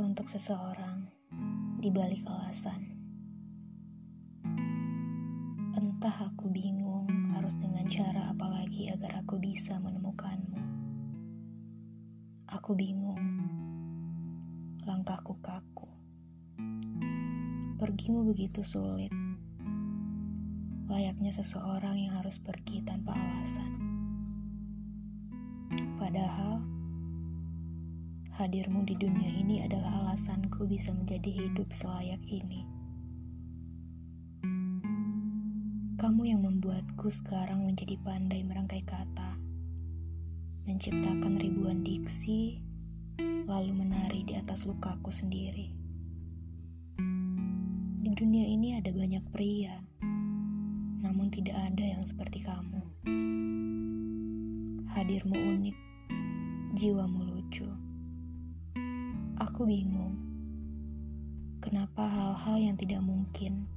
untuk seseorang di balik alasan. Entah aku bingung harus dengan cara apa lagi agar aku bisa menemukanmu. Aku bingung. Langkahku kaku. Pergimu begitu sulit. Layaknya seseorang yang harus pergi tanpa hadirmu di dunia ini adalah alasanku bisa menjadi hidup selayak ini. Kamu yang membuatku sekarang menjadi pandai merangkai kata, menciptakan ribuan diksi, lalu menari di atas lukaku sendiri. Di dunia ini ada banyak pria, namun tidak ada yang seperti kamu. Hadirmu unik, jiwamu lucu. Aku bingung. Kenapa hal-hal yang tidak mungkin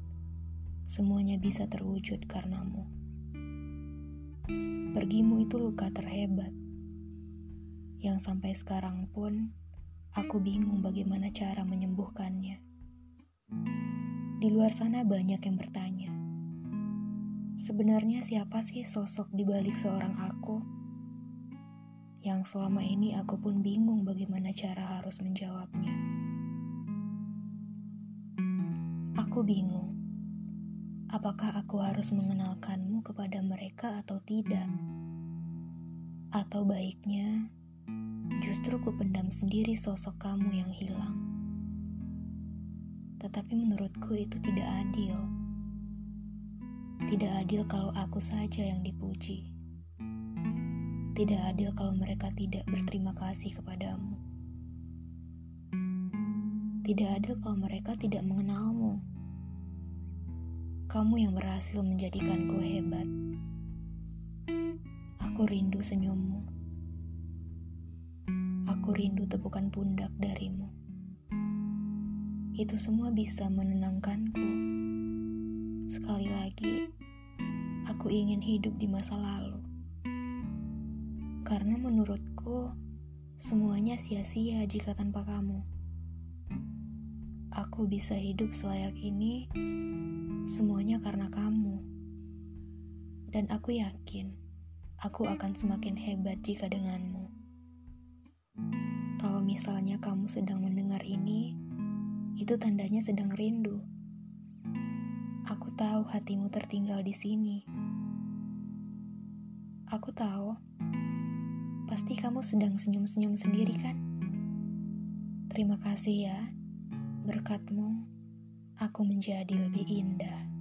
semuanya bisa terwujud karenamu. Pergimu itu luka terhebat. Yang sampai sekarang pun aku bingung bagaimana cara menyembuhkannya. Di luar sana banyak yang bertanya. Sebenarnya siapa sih sosok di balik seorang aku? Yang selama ini aku pun bingung bagaimana cara harus menjawabnya. Aku bingung apakah aku harus mengenalkanmu kepada mereka atau tidak? Atau baiknya, justru ku pendam sendiri sosok kamu yang hilang. Tetapi menurutku itu tidak adil. Tidak adil kalau aku saja yang dipuji. Tidak adil kalau mereka tidak berterima kasih kepadamu. Tidak adil kalau mereka tidak mengenalmu kamu yang berhasil menjadikanku hebat. Aku rindu senyummu. Aku rindu tepukan pundak darimu. Itu semua bisa menenangkanku. Sekali lagi, aku ingin hidup di masa lalu. Karena menurutku, semuanya sia-sia jika tanpa kamu. Aku bisa hidup selayak ini Semuanya karena kamu. Dan aku yakin aku akan semakin hebat jika denganmu. Kalau misalnya kamu sedang mendengar ini, itu tandanya sedang rindu. Aku tahu hatimu tertinggal di sini. Aku tahu, pasti kamu sedang senyum-senyum sendiri kan? Terima kasih ya, berkatmu aku menjadi lebih indah.